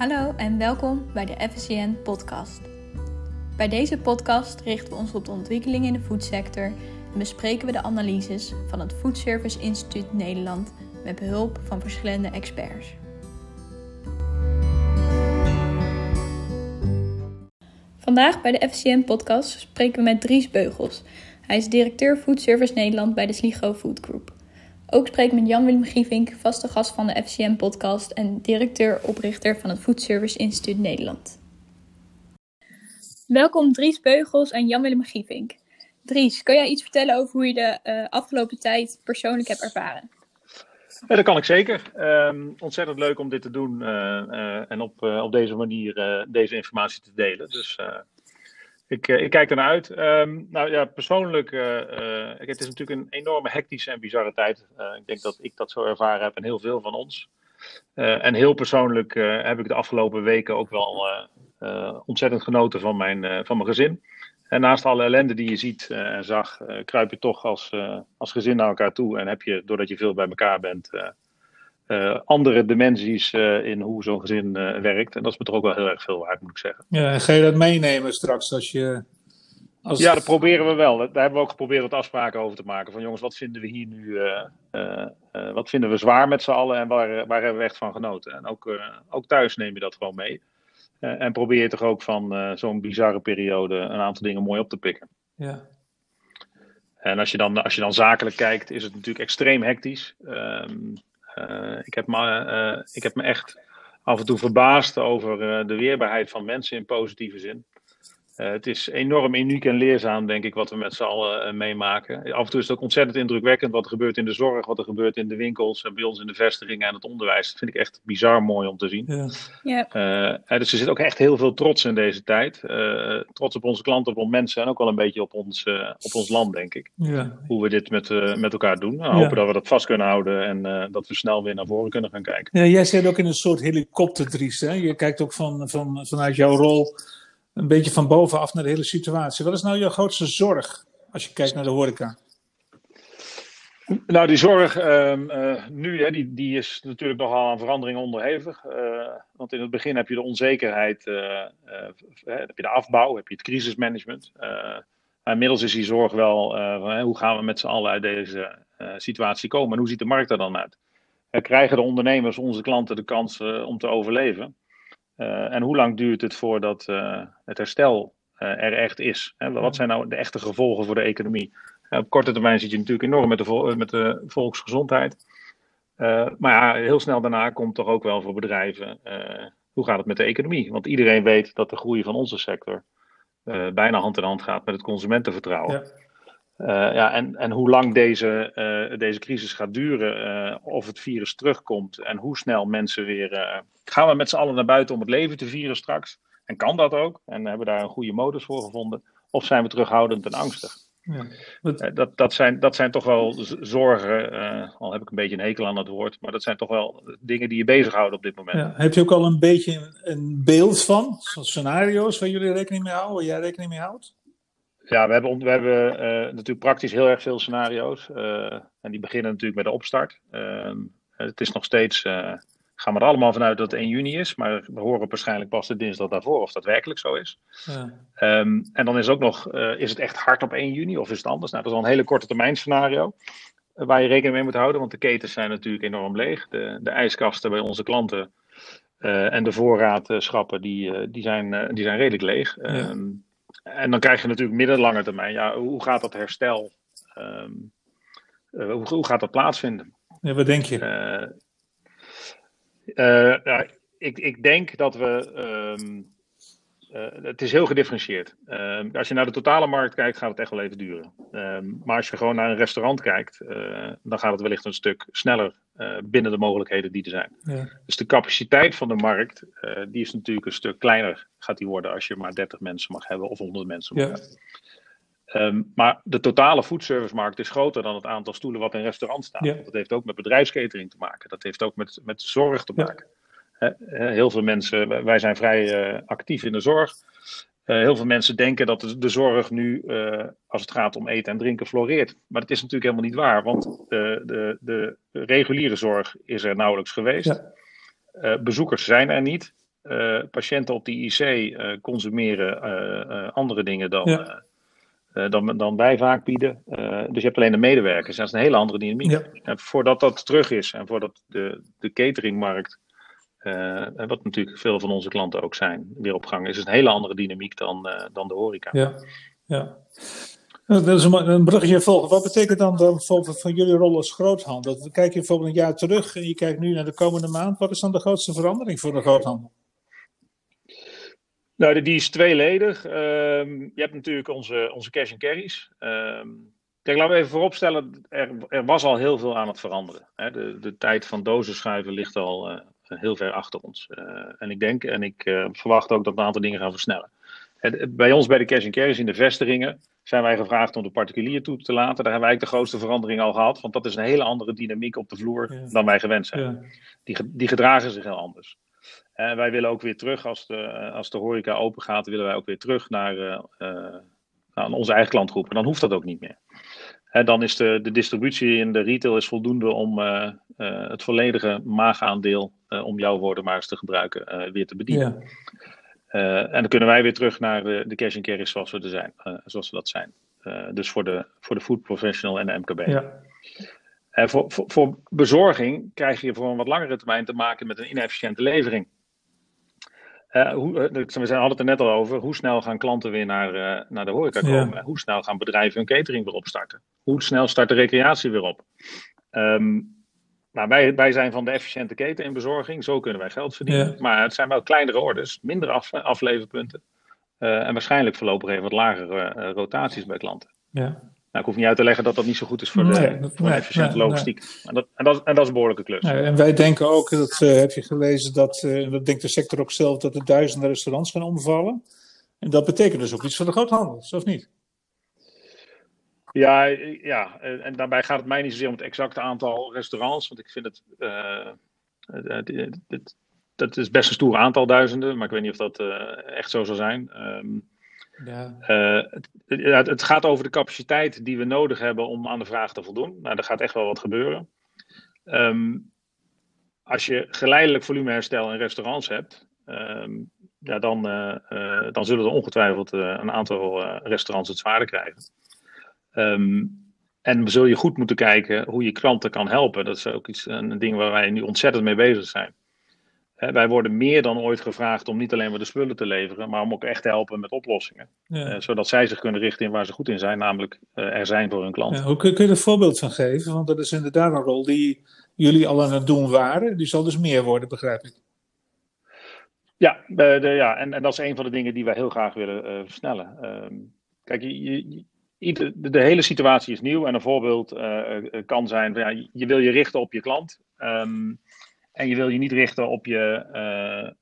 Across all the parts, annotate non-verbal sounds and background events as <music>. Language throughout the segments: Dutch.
Hallo en welkom bij de FSCN podcast. Bij deze podcast richten we ons op de ontwikkelingen in de voedsector en bespreken we de analyses van het Food Service Instituut Nederland met behulp van verschillende experts. Vandaag bij de FCN podcast spreken we met Dries Beugels. Hij is directeur Food Service Nederland bij de Sligo Food Group. Ook spreek ik met Jan-Willem Gievink, vaste gast van de FCM-podcast en directeur-oprichter van het Food Service Instituut Nederland. Welkom Dries Beugels en Jan-Willem Gievink. Dries, kan jij iets vertellen over hoe je de uh, afgelopen tijd persoonlijk hebt ervaren? Ja, dat kan ik zeker. Um, ontzettend leuk om dit te doen uh, uh, en op, op deze manier deze informatie te delen. Dus ik, uh, ik kijk ernaar uit. Um, nou ja, persoonlijk, uh, het is natuurlijk een enorme hectische en bizarre tijd. ik denk dat ik dat zo ervaren heb en heel veel van ons. en heel persoonlijk heb ik de afgelopen weken ook wel ontzettend genoten van mijn, van mijn gezin. En naast alle ellende die je ziet en zag, kruip je toch als, als gezin naar elkaar toe. En heb je, doordat je veel bij elkaar bent, uh, andere dimensies uh, in hoe zo'n gezin uh, werkt. En dat is me toch ook wel heel erg veel waard, moet ik zeggen. Ja, en ga je dat meenemen straks als je. Als... Ja, dat proberen we wel. Daar hebben we ook geprobeerd wat afspraken over te maken. Van jongens, wat vinden we hier nu? wat vinden we zwaar met z'n allen en waar, waar hebben we echt van genoten? En ook, ook thuis neem je dat gewoon mee. en probeer je toch ook van zo'n bizarre periode een aantal dingen mooi op te pikken. Ja. En als je, dan, als je dan zakelijk kijkt, is het natuurlijk extreem hectisch. Um, ik, heb me, uh, ik heb me echt af en toe verbaasd over uh, de weerbaarheid van mensen in positieve zin. Het is enorm uniek en leerzaam, denk ik, wat we met z'n allen meemaken. Af en toe is het ook ontzettend indrukwekkend wat er gebeurt in de zorg, wat er gebeurt in de winkels en bij ons in de vestigingen en het onderwijs. Dat vind ik echt bizar mooi om te zien. Ja. Ja. dus er zit ook echt heel veel trots in deze tijd. trots op onze klanten, op onze mensen en ook wel een beetje op ons, op ons land, denk ik. Ja. Hoe we dit met, met elkaar doen. Nou, hopen dat we dat vast kunnen houden en dat we snel weer naar voren kunnen gaan kijken. Ja, jij zit ook in een soort helikopterdries. Hè? Je kijkt ook van, van, vanuit jouw rol een beetje van bovenaf naar de hele situatie. Wat is nou jouw grootste zorg als je kijkt naar de horeca? Nou, die zorg um, uh, nu, hè, die, die is natuurlijk nogal aan verandering onderhevig. Uh, want in het begin heb je de onzekerheid, uh, heb je de afbouw, heb je het crisismanagement. inmiddels is die zorg wel hoe gaan we met z'n allen uit deze situatie komen en hoe ziet de markt er dan uit? krijgen de ondernemers, onze klanten, de kans om te overleven? Uh, en hoe lang duurt het voordat uh, het herstel uh, er echt is? Hè? Wat zijn nou de echte gevolgen voor de economie? op korte termijn zit je natuurlijk enorm met de, vol met de volksgezondheid. maar ja, heel snel daarna komt toch ook wel voor bedrijven, hoe gaat het met de economie? Want iedereen weet dat de groei van onze sector bijna hand in hand gaat met het consumentenvertrouwen. Ja. Uh, ja, en, en hoe lang deze, uh, deze crisis gaat duren, uh, of het virus terugkomt en hoe snel mensen weer. gaan we met z'n allen naar buiten om het leven te vieren straks? En kan dat ook? En hebben we daar een goede modus voor gevonden? Of zijn we terughoudend en angstig? Ja, dat, dat, zijn, dat zijn toch wel zorgen, al heb ik een beetje een hekel aan dat woord, maar dat zijn toch wel dingen die je bezighouden op dit moment. Ja, heb je ook al een beetje een, een beeld van, scenario's waar jullie rekening mee houden, waar jij rekening mee houdt? Ja, we hebben, we hebben uh, natuurlijk praktisch heel erg veel scenario's. Uh, en die beginnen natuurlijk met de opstart. Uh, het is nog steeds, gaan we er allemaal vanuit dat het 1 juni is. Maar we horen waarschijnlijk pas de dinsdag daarvoor of dat werkelijk zo is. Ja. Um, en dan is ook nog, is het echt hard op 1 juni of is het anders? Nou, dat is al een hele korte termijn scenario. waar je rekening mee moet houden, want de ketens zijn natuurlijk enorm leeg. De, de ijskasten bij onze klanten en de voorraadschappen, die, die, zijn, die zijn redelijk leeg. Ja. Um, en dan krijg je natuurlijk middellange termijn. Ja, hoe gaat dat herstel? Um, uh, hoe, hoe, gaat dat plaatsvinden? Ja, wat denk je? Uh, uh, ik, ik, denk dat we. Um, het is heel gedifferentieerd. Ehm, als je naar de totale markt kijkt, gaat het echt wel even duren. maar als je gewoon naar een restaurant kijkt, dan gaat het wellicht een stuk sneller binnen de mogelijkheden die er zijn. Ja. Dus de capaciteit van de markt, die is natuurlijk een stuk kleiner gaat die worden als je maar 30 mensen mag hebben of 100 mensen mag ja. hebben. Um, maar de totale foodservicemarkt is groter dan het aantal stoelen wat in restaurants staat. Ja. Dat heeft ook met bedrijfskatering te maken. Dat heeft ook met, met zorg te maken. Heel veel mensen, wij zijn vrij uh, actief in de zorg. Uh, heel veel mensen denken dat de, de zorg nu, uh, als het gaat om eten en drinken, floreert. Maar dat is natuurlijk helemaal niet waar, want de, de, de reguliere zorg is er nauwelijks geweest. bezoekers zijn er niet. patiënten op die IC consumeren andere dingen dan, dan, dan wij vaak bieden. dus je hebt alleen de medewerkers. Dat is een hele andere dynamiek. Ja. En voordat dat terug is en voordat de, de cateringmarkt uh, wat natuurlijk veel van onze klanten ook zijn, weer op gang is. Een hele andere dynamiek dan, uh, dan de horeca. Ja, ja. Dat is een, bruggetje volgen. Wat betekent dan, dan bijvoorbeeld van jullie rol als groothandel? Kijk je bijvoorbeeld een jaar terug en je kijkt nu naar de komende maand. Wat is dan de grootste verandering voor de groothandel? Nou, die is tweeledig. Uh, je hebt natuurlijk onze, onze cash and carries. Uh, kijk, laten we even vooropstellen, er, er was al heel veel aan het veranderen. Hè. De, de tijd van dozenschuiven ligt al, uh, heel ver achter ons. Uh, en ik denk en ik uh, verwacht ook dat een aantal dingen gaan versnellen. Bij ons bij de cash carries in de vestigingen zijn wij gevraagd om de particulier toe te laten. Daar hebben wij eigenlijk de grootste verandering al gehad. Want dat is een hele andere dynamiek op de vloer ja. dan wij gewend zijn. Ja. Die, die gedragen zich heel anders. En wij willen ook weer terug, als de, als de horeca open gaat, willen wij ook weer terug naar, uh, naar onze eigen klantgroep. En dan hoeft dat ook niet meer. Hè, dan is de, de distributie in de retail is voldoende om uh, het volledige maagaandeel, uh, om jouw woorden maar eens te gebruiken, weer te bedienen. Ja. en dan kunnen wij weer terug naar de, de cash and carry zoals we, er zijn, zoals we dat zijn. dus voor de, voor de food professional en de MKB. Ja. En voor, voor, voor bezorging krijg je voor een wat langere termijn te maken met een inefficiënte levering. Hoe, we hadden het er net al over. Hoe snel gaan klanten weer naar, naar de horeca komen? Ja. Hoe snel gaan bedrijven hun catering weer opstarten? Hoe snel start de recreatie weer op? Um, nou, wij, wij zijn van de efficiënte keten in bezorging. Zo kunnen wij geld verdienen. Ja. Maar het zijn wel kleinere orders, minder af, afleverpunten. Uh, en waarschijnlijk voorlopig even wat lagere rotaties bij klanten. Ja. Nou, ik hoef niet uit te leggen dat dat niet zo goed is voor de, nee, voor nee, de efficiënte nee, logistiek. En, dat, en, dat, en dat is een behoorlijke klus. en wij denken ook, dat uh, heb je gelezen, dat, dat denkt de sector ook zelf, dat er duizenden restaurants gaan omvallen. En dat betekent dus ook iets voor de groothandel, of niet? Ja, ja, en daarbij gaat het mij niet zozeer om het exacte aantal restaurants, want ik vind het, uh, het, het, het dat is best een stoer aantal duizenden, maar ik weet niet of dat echt zo zal zijn. Um, ja. Uh, het, het, gaat over de capaciteit die we nodig hebben om aan de vraag te voldoen. Nou, er gaat echt wel wat gebeuren. Um, als je geleidelijk volumeherstel in restaurants hebt, um, ja, dan, dan zullen er ongetwijfeld een aantal restaurants het zwaarder krijgen. Um, en zul je goed moeten kijken hoe je klanten kan helpen. Dat is ook iets, een ding waar wij nu ontzettend mee bezig zijn wij worden meer dan ooit gevraagd om niet alleen maar de spullen te leveren, maar om ook echt te helpen met oplossingen. Ja. Uh, zodat zij zich kunnen richten in waar ze goed in zijn, namelijk uh, er zijn voor hun klanten. Ja, hoe kun, kun je er een voorbeeld van geven? Want dat is inderdaad een rol die jullie al aan het doen waren. Die zal dus meer worden, begrijp ik. Ja, de, de, ja en, en dat is een van de dingen die wij heel graag willen versnellen. Ehm, kijk, je, je, de, de, hele situatie is nieuw en een voorbeeld kan zijn: ja, je wil je richten op je klant. Um, en je wil je niet richten op je,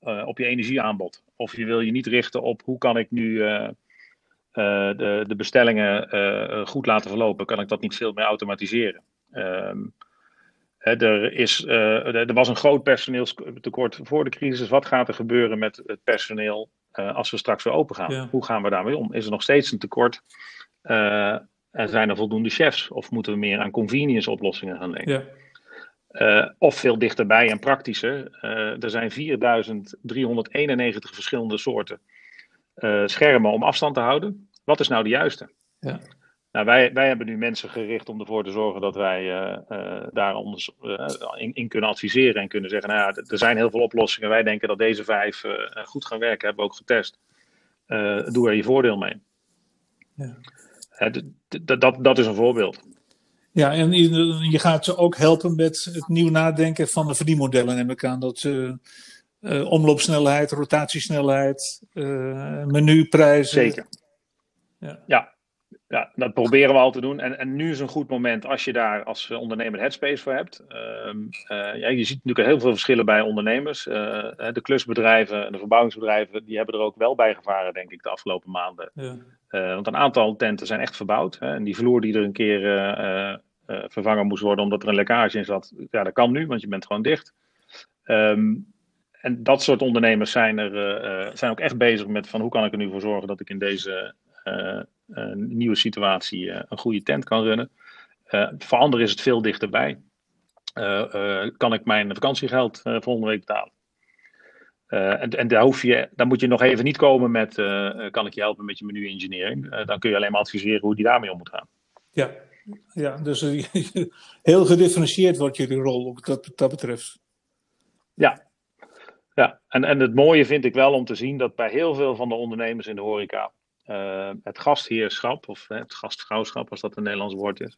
uh, uh, op je energieaanbod. Of je wil je niet richten op hoe kan ik nu de, de bestellingen goed laten verlopen. Kan ik dat niet veel meer automatiseren? Um, er, is, er was een groot personeelstekort voor de crisis. Wat gaat er gebeuren met het personeel als we straks weer open gaan? Ja. Hoe gaan we daarmee om? Is er nog steeds een tekort? En zijn er voldoende chefs? Of moeten we meer aan convenience oplossingen gaan denken? Ja. Uh, of veel dichterbij en praktischer. Uh, er zijn 4391 verschillende soorten uh, schermen om afstand te houden. Wat is nou de juiste? Ja. Nou, wij, wij hebben nu mensen gericht om ervoor te zorgen dat wij daar ons in, in, kunnen adviseren en kunnen zeggen: Nou ja, er zijn heel veel oplossingen. Wij denken dat deze vijf goed gaan werken, hebben we ook getest. doe er je voordeel mee. Ja. Dat, dat is een voorbeeld. Ja, en je gaat ze ook helpen met het nieuw nadenken van de verdienmodellen, neem ik aan. Dat uh, uh, omloopsnelheid, rotatiesnelheid, uh, menuprijzen. Zeker. Ja. ja. Ja, dat proberen we al te doen. En, en nu is een goed moment als je daar als ondernemer headspace voor hebt. Ehm, ja, je ziet natuurlijk heel veel verschillen bij ondernemers. de klusbedrijven en de verbouwingsbedrijven, die hebben er ook wel bij gevaren, denk ik, de afgelopen maanden. Ja. Want een aantal tenten zijn echt verbouwd. Hè, en die vloer die er een keer vervangen moest worden omdat er een lekkage in zat, ja, dat kan nu, want je bent gewoon dicht. Um, en dat soort ondernemers zijn, er, zijn ook echt bezig met van hoe kan ik er nu voor zorgen dat ik in deze nieuwe situatie een goede tent kan runnen. voor anderen is het veel dichterbij. kan ik mijn vakantiegeld volgende week betalen? en en daar, hoef je, daar moet je nog even niet komen met: kan ik je helpen met je menu-engineering? dan kun je alleen maar adviseren hoe die daarmee om moet gaan. Ja, ja dus <laughs> heel gedifferentieerd wordt jullie rol wat dat, dat betreft. Ja, ja. En, en het mooie vind ik wel om te zien dat bij heel veel van de ondernemers in de horeca uh, het gastheerschap, of het gastvrouwschap als dat een Nederlands woord is,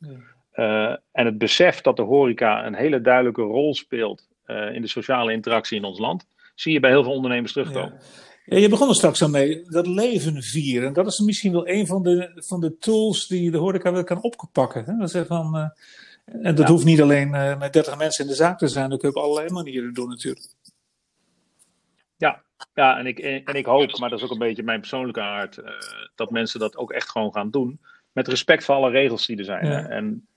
uh, en het besef dat de horeca een hele duidelijke rol speelt uh, in de sociale interactie in ons land, zie je bij heel veel ondernemers terugkomen. Ja. Je begon er straks al mee, dat leven vieren. Dat is misschien wel een van de, van de tools die de horeca wel kan oppakken. Hè? Dat is van, en dat hoeft niet alleen met 30 mensen in de zaak te zijn, dat kun je op allerlei manieren doen natuurlijk. Ja, en, ik, en ik hoop, maar dat is ook een beetje mijn persoonlijke aard, uh, dat mensen dat ook echt gewoon gaan doen. Met respect voor alle regels die er zijn. Ja. En,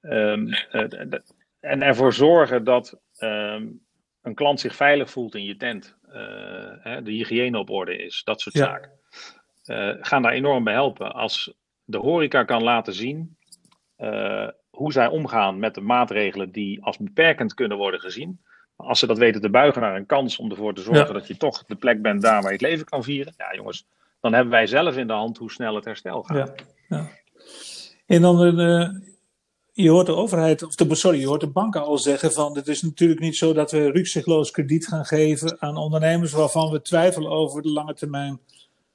um, uh, en ervoor zorgen dat um, een klant zich veilig voelt in je tent. Uh, hè, de hygiëne op orde is, dat soort ja. zaken. gaan daar enorm bij helpen. Als de horeca kan laten zien hoe zij omgaan met de maatregelen die als beperkend kunnen worden gezien als ze dat weten te buigen naar een kans om ervoor te zorgen ja. dat je toch de plek bent daar waar je het leven kan vieren. Ja, jongens, dan hebben wij zelf in de hand hoe snel het herstel gaat. Ja, ja. En dan, uh, je hoort de overheid, of de, sorry, je hoort de banken al zeggen van het is natuurlijk niet zo dat we rukzichtloos krediet gaan geven aan ondernemers waarvan we twijfelen over de lange termijn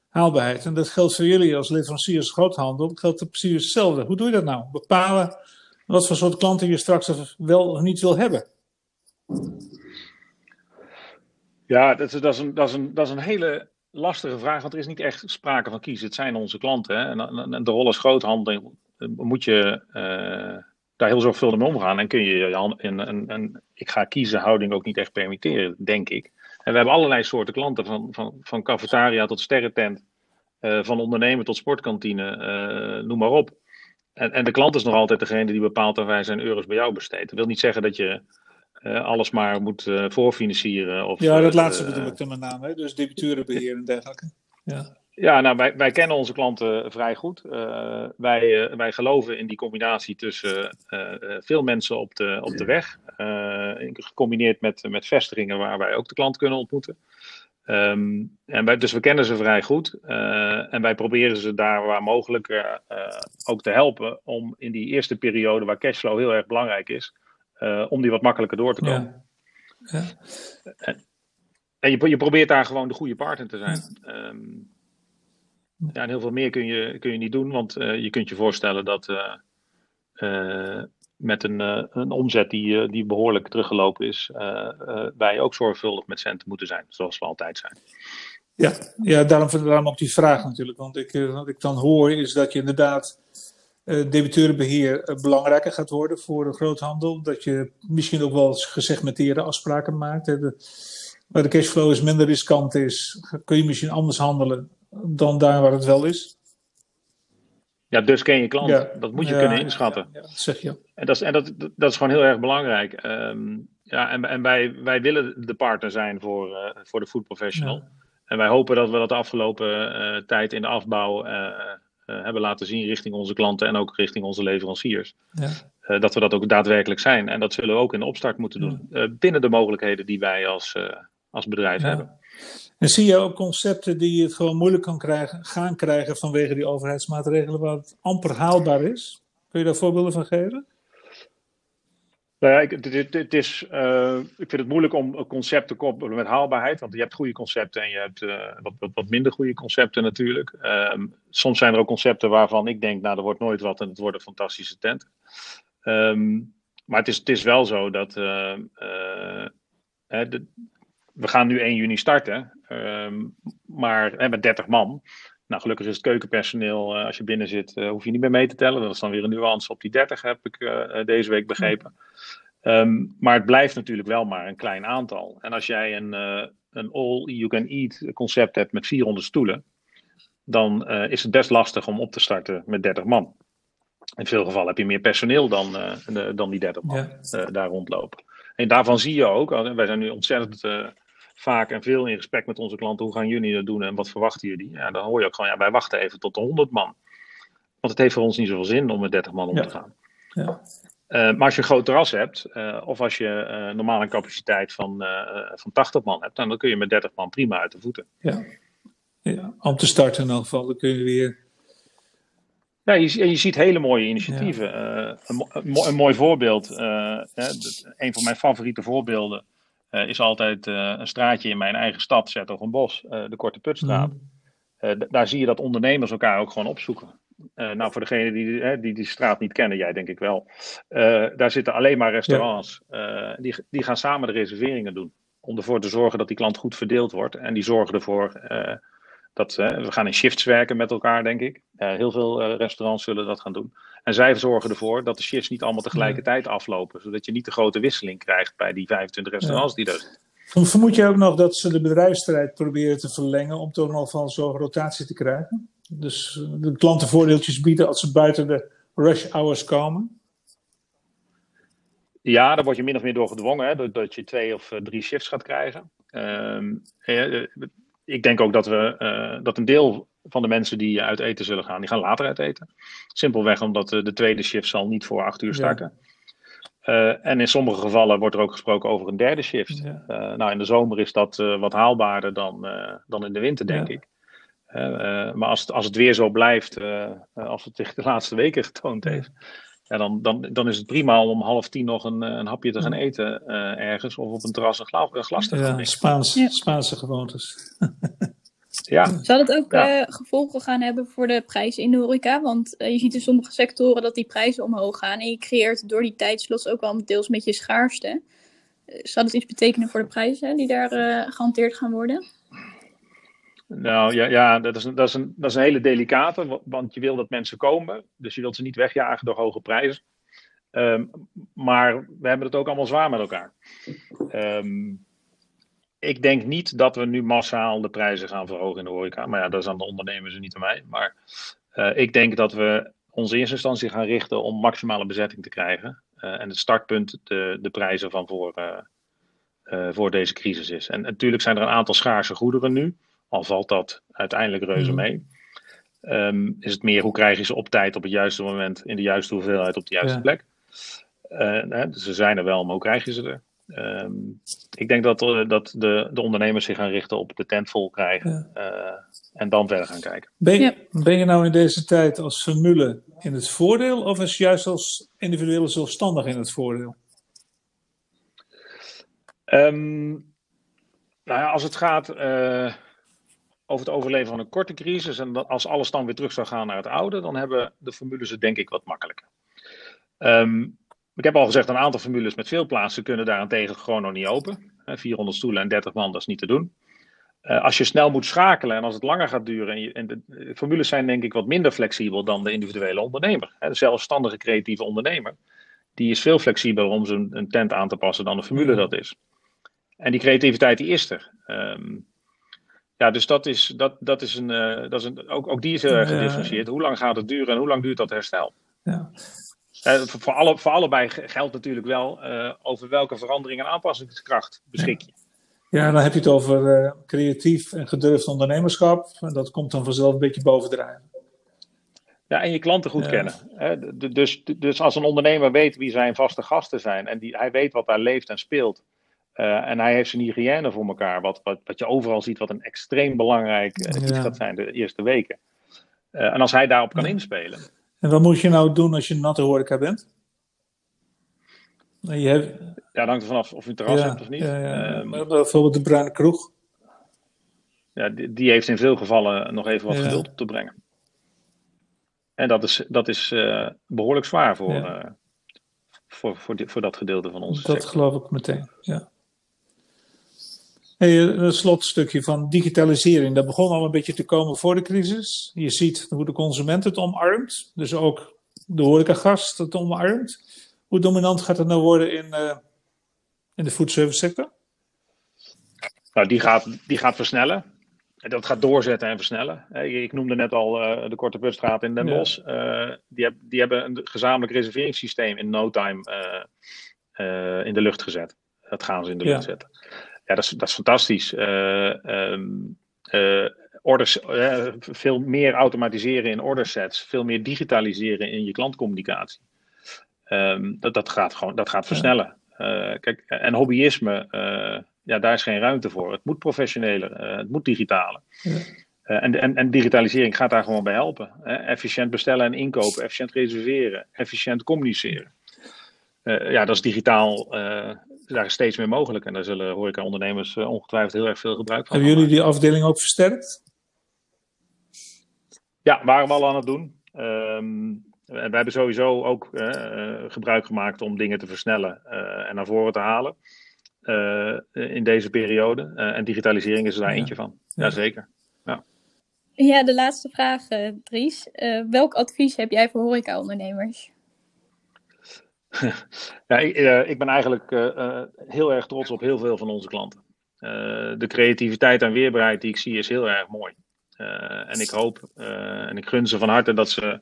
haalbaarheid. En dat geldt voor jullie als leveranciers groothandel, dat geldt precies hetzelfde. Hoe doe je dat nou? Bepalen wat voor soort klanten je straks wel of niet wil hebben. Ja, dat is, dat, is een, dat, is een, dat is een hele lastige vraag, want er is niet echt sprake van kiezen. Het zijn onze klanten. Hè? En, en de rol als groothandel moet je uh, daar heel zorgvuldig mee omgaan. En kun je een, ik ga kiezen houding ook niet echt permitteren, denk ik. En we hebben allerlei soorten klanten, van, van, van cafetaria tot sterrentent, uh, van ondernemer tot sportkantine, uh, noem maar op. En, en de klant is nog altijd degene die bepaalt of wij zijn euro's bij jou besteed. Dat wil niet zeggen dat je uh, alles maar moet uh, voorfinancieren. Of, ja, dat laatste bedoel ik dan met name, hè? dus debiteurenbeheer en dergelijke. Ja. Ja, nou, wij, wij kennen onze klanten vrij goed. Uh, wij, wij geloven in die combinatie tussen veel mensen op de, op de weg, gecombineerd met, met vestigingen waar wij ook de klant kunnen ontmoeten. Um, en wij, dus we kennen ze vrij goed. en wij proberen ze daar waar mogelijk ook te helpen om in die eerste periode waar cashflow heel erg belangrijk is, uh, om die wat makkelijker door te komen. Ja. Ja. En, en je, je, probeert daar gewoon de goede partner te zijn. Ja. Um, ja, en heel veel meer kun je, kun je niet doen, want uh, je kunt je voorstellen dat uh, met een, een omzet die, die behoorlijk teruggelopen is, wij ook zorgvuldig met centen moeten zijn, zoals we altijd zijn. Ja, ja daarom, daarom ook die vraag natuurlijk. Want ik, wat ik dan hoor is dat je inderdaad debiteurenbeheer uh, belangrijker gaat worden voor de groothandel. Dat je misschien ook wel gesegmenteerde afspraken maakt. Hè. De, waar de cashflow is minder riskant is, kun je misschien anders handelen dan daar waar het wel is. Ja, dus ken je klant. Ja. Dat moet je ja, kunnen inschatten. Ja, dat zeg je. En, dat is, en dat, dat is gewoon heel erg belangrijk. Um, ja, en, en wij, wij willen de partner zijn voor, uh, voor de food professional. En wij hopen dat we dat de afgelopen tijd in de afbouw uh, hebben laten zien richting onze klanten en ook richting onze leveranciers. Ja. Uh, dat we dat ook daadwerkelijk zijn. En dat zullen we ook in de opstart moeten doen. Uh, binnen de mogelijkheden die wij als, als bedrijf ja. hebben. En zie je ook concepten die het gewoon moeilijk kan krijgen, gaan krijgen vanwege die overheidsmaatregelen waar het amper haalbaar is? Kun je daar voorbeelden van geven? Nou ja, ik, het, het is, uh, ik vind het moeilijk om een concept te koppelen met haalbaarheid. Want je hebt goede concepten en je hebt uh, wat, wat, minder goede concepten natuurlijk. Um, soms zijn er ook concepten waarvan ik denk, nou, er wordt nooit wat en het wordt een fantastische tent. Um, maar het is, het is wel zo dat de, we gaan nu 1 juni starten, um, maar met 30 man. Nou, gelukkig is het keukenpersoneel, uh, als je binnen zit, uh, hoef je niet meer mee te tellen. Dat is dan weer een nuance op die 30, heb ik uh, deze week begrepen. Um, maar het blijft natuurlijk wel maar een klein aantal. En als jij een, een all-you-can-eat concept hebt met 400 stoelen, dan is het best lastig om op te starten met 30 man. In veel gevallen heb je meer personeel dan, dan die 30 man ja. daar rondlopen. En daarvan zie je ook, wij zijn nu ontzettend vaak en veel in gesprek met onze klanten. Hoe gaan jullie dat doen en wat verwachten jullie? Ja, dan hoor je ook gewoon, ja, wij wachten even tot de 100 man. Want het heeft voor ons niet zoveel zin om met 30 man om ja. te gaan. Ja. maar als je een groot terras hebt, of als je normaal een capaciteit van, van 80 man hebt, dan kun je met 30 man prima uit de voeten. Ja, ja om te starten in elk geval. Dan kun je weer ja, je, je ziet hele mooie initiatieven. Eh, een, een, mooi voorbeeld, uh, een van mijn favoriete voorbeelden, uh, is altijd een straatje in mijn eigen stad, Bos, de Korte Putstraat. Mm. daar zie je dat ondernemers elkaar ook gewoon opzoeken. nou, voor degenen die, die die straat niet kennen, jij denk ik wel. daar zitten alleen maar restaurants. die, die gaan samen de reserveringen doen. Om ervoor te zorgen dat die klant goed verdeeld wordt. En die zorgen ervoor dat, we gaan in shifts werken met elkaar, denk ik. heel veel uh, restaurants zullen dat gaan doen. En zij zorgen ervoor dat de shifts niet allemaal tegelijkertijd aflopen. Zodat je niet de grote wisseling krijgt bij die 25 restaurants die er zijn. Vermoed je ook nog dat ze de bedrijfsstrijd proberen te verlengen om toch nog van zo'n rotatie te krijgen? Dus eh, de klanten voordeeltjes bieden als ze buiten de rush hours komen? Ja, daar word je min of meer door gedwongen, hè, doordat je twee of eh, drie shifts gaat krijgen. Ehm, ik denk ook dat, we, uh, dat een deel van de mensen die uit eten zullen gaan, die gaan later uit eten. Simpelweg omdat de tweede shift zal niet voor acht uur starten. Uh, en in sommige gevallen wordt er ook gesproken over een derde shift. Ja. Uh, nou, in de zomer is dat wat haalbaarder dan, dan in de winter, denk ja. ik. maar als het, als het weer zo blijft, als het zich de laatste weken getoond heeft, ja, dan, dan, dan is het prima om om half tien nog een, een hapje te gaan eten uh, ergens. Of op een terras een, glas, een glas te gaan ja, Spaans, ja. Spaanse gewoontes. <laughs> ja. Zal het ook ja. uh, gevolgen gaan hebben voor de prijzen in de horeca? Want uh, je ziet in sommige sectoren dat die prijzen omhoog gaan. En je creëert door die tijdslots ook wel deels met je schaarste. Zal het iets betekenen voor de prijzen die daar gehanteerd gaan worden? Nou ja, ja dat, is een, dat, is een, dat is een hele delicate, want je wil dat mensen komen. Dus je wilt ze niet wegjagen door hoge prijzen. Um, maar we hebben het ook allemaal zwaar met elkaar. Um, ik denk niet dat we nu massaal de prijzen gaan verhogen in de horeca. Maar ja, dat is aan de ondernemers en niet aan mij. Maar uh, ik denk dat we ons eerste instantie gaan richten om maximale bezetting te krijgen. Uh, en het startpunt de, de prijzen van voor, uh, voor deze crisis is. En natuurlijk zijn er een aantal schaarse goederen nu. Al valt dat uiteindelijk reuze mhm. mee. Um, is het meer hoe krijg je ze op tijd, op het juiste moment, in de juiste hoeveelheid, op de juiste ja. plek. Uh, dus ze zijn er wel, maar hoe krijg je ze er? Um, ik denk dat, uh, dat de, de ondernemers zich gaan richten op de tent vol krijgen ja. uh, en dan verder gaan kijken. Ben je, ben je nou in deze tijd als formule in het voordeel of is juist als individuele zelfstandig in het voordeel? Um, nou ja, als het gaat over het overleven van een korte crisis. En als alles dan weer terug zou gaan naar het oude, dan hebben de formules het denk ik wat makkelijker. Um, ik heb al gezegd, een aantal formules met veel plaatsen kunnen daarentegen gewoon nog niet open. 400 stoelen en 30 man, dat is niet te doen. Uh, als je snel moet schakelen en als het langer gaat duren. En, de, formules zijn denk ik wat minder flexibel dan de individuele ondernemer. Hè, de zelfstandige creatieve ondernemer. Die is veel flexibeler om zijn tent aan te passen dan de formule dat is. En die creativiteit die is er. Um, ja, dus dat is, dat, dat is een, uh, dat is een ook, ook die is heel erg gedifferentieerd. Hoe lang gaat het duren en hoe lang duurt dat herstel? Ja. Uh, voor, alle, voor allebei geldt natuurlijk wel uh, over welke verandering en aanpassingskracht beschik je. Ja, dan heb je het over creatief en gedurfd ondernemerschap. En dat komt dan vanzelf een beetje bovendrijven. Ja, en je klanten goed ja. kennen. Hè? Dus, dus als een ondernemer weet wie zijn vaste gasten zijn en die, hij weet wat daar leeft en speelt. Uh, en hij heeft zijn hygiëne voor elkaar, wat, wat, wat je overal ziet, wat een extreem belangrijk uh, iets gaat zijn de eerste weken. Uh, en als hij daarop kan ja. inspelen. En wat moet je nou doen als je een natte horeca bent? Je hebt... Ja, hangt er vanaf of je een terras ja, hebt of niet. Ja, ja. Um, bijvoorbeeld de bruine kroeg. Ja, die, die, heeft in veel gevallen nog even wat geduld op te brengen. En dat is, dat is behoorlijk zwaar voor, voor, voor, die, voor dat gedeelte van onze Dat sector. geloof ik meteen, ja. Hey, een slotstukje van digitalisering. Dat begon al een beetje te komen voor de crisis. Je ziet hoe de consument het omarmt. Dus ook de horecagast het omarmt. Hoe dominant gaat het nou worden in, uh, in de foodservice sector? Nou, die gaat, die gaat versnellen. Dat gaat doorzetten en versnellen. Ik noemde net al uh, de Korte Putstraat in Den Bosch. Ja. Uh, die, heb, die, hebben een gezamenlijk reserveringssysteem in no time in de lucht gezet. Dat gaan ze in de lucht ja. zetten. Ja, dat is, dat is fantastisch. Uh, um, uh, orders, uh, veel meer automatiseren in ordersets, veel meer digitaliseren in je klantcommunicatie. Ehm, dat, dat gaat gewoon dat gaat versnellen. kijk, en hobbyisme, ja, daar is geen ruimte voor. Het moet professioneler, het moet digitaler. Ja. en, en, en, digitalisering gaat daar gewoon bij helpen. efficiënt bestellen en inkopen, efficiënt reserveren, efficiënt communiceren. ja, dat is digitaal daar is steeds meer mogelijk. En daar zullen horeca-ondernemers uh, ongetwijfeld heel erg veel gebruik van Hebben jullie die afdeling ook versterkt? Ja, waren we al aan het doen. Um, en we hebben sowieso ook uh, gebruik gemaakt om dingen te versnellen uh, en naar voren te halen. in deze periode. en digitalisering is er daar eentje van. Ja. Jazeker. Ja. ja, de laatste vraag, Dries. welk advies heb jij voor horeca-ondernemers? <laughs> ja, ik, uh, ik, ben eigenlijk uh, uh, heel erg trots op heel veel van onze klanten. de creativiteit en weerbaarheid die ik zie is heel erg mooi. en ik hoop en ik gun ze van harte dat ze,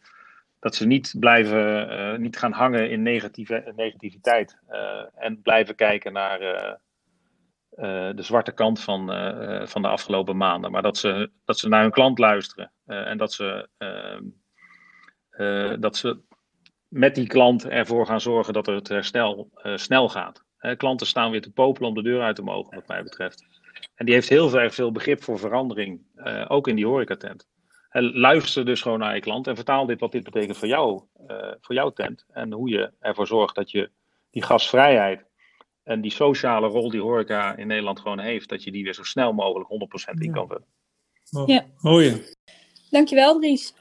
dat ze niet blijven, niet gaan hangen in negatieve, negativiteit. en blijven kijken naar de zwarte kant van, van de afgelopen maanden. Maar dat ze, dat ze naar hun klant luisteren. en dat ze, ehm, dat ze met die klant ervoor gaan zorgen dat het herstel uh, snel gaat. klanten staan weer te popelen om de deur uit te mogen, wat mij betreft. En die heeft heel erg veel begrip voor verandering, uh, ook in die horecatent. luister dus gewoon naar je klant en vertaal dit wat dit betekent voor jou, uh, voor jouw tent. En hoe je ervoor zorgt dat je die gastvrijheid en die sociale rol die horeca in Nederland gewoon heeft, dat je die weer zo snel mogelijk 100% in kan vullen. Ja. Mooi. Dankjewel, Dries.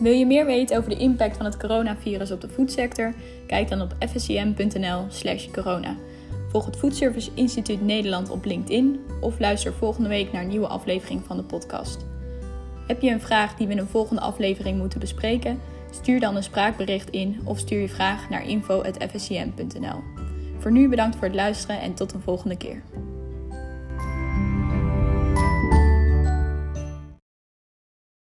Wil je meer weten over de impact van het coronavirus op de voedsector? Kijk dan op fscm.nl/slash corona. Volg het Foodservice Instituut Nederland op LinkedIn of luister volgende week naar een nieuwe aflevering van de podcast. Heb je een vraag die we in een volgende aflevering moeten bespreken? Stuur dan een spraakbericht in of stuur je vraag naar info.fscm.nl. Voor nu bedankt voor het luisteren en tot een volgende keer.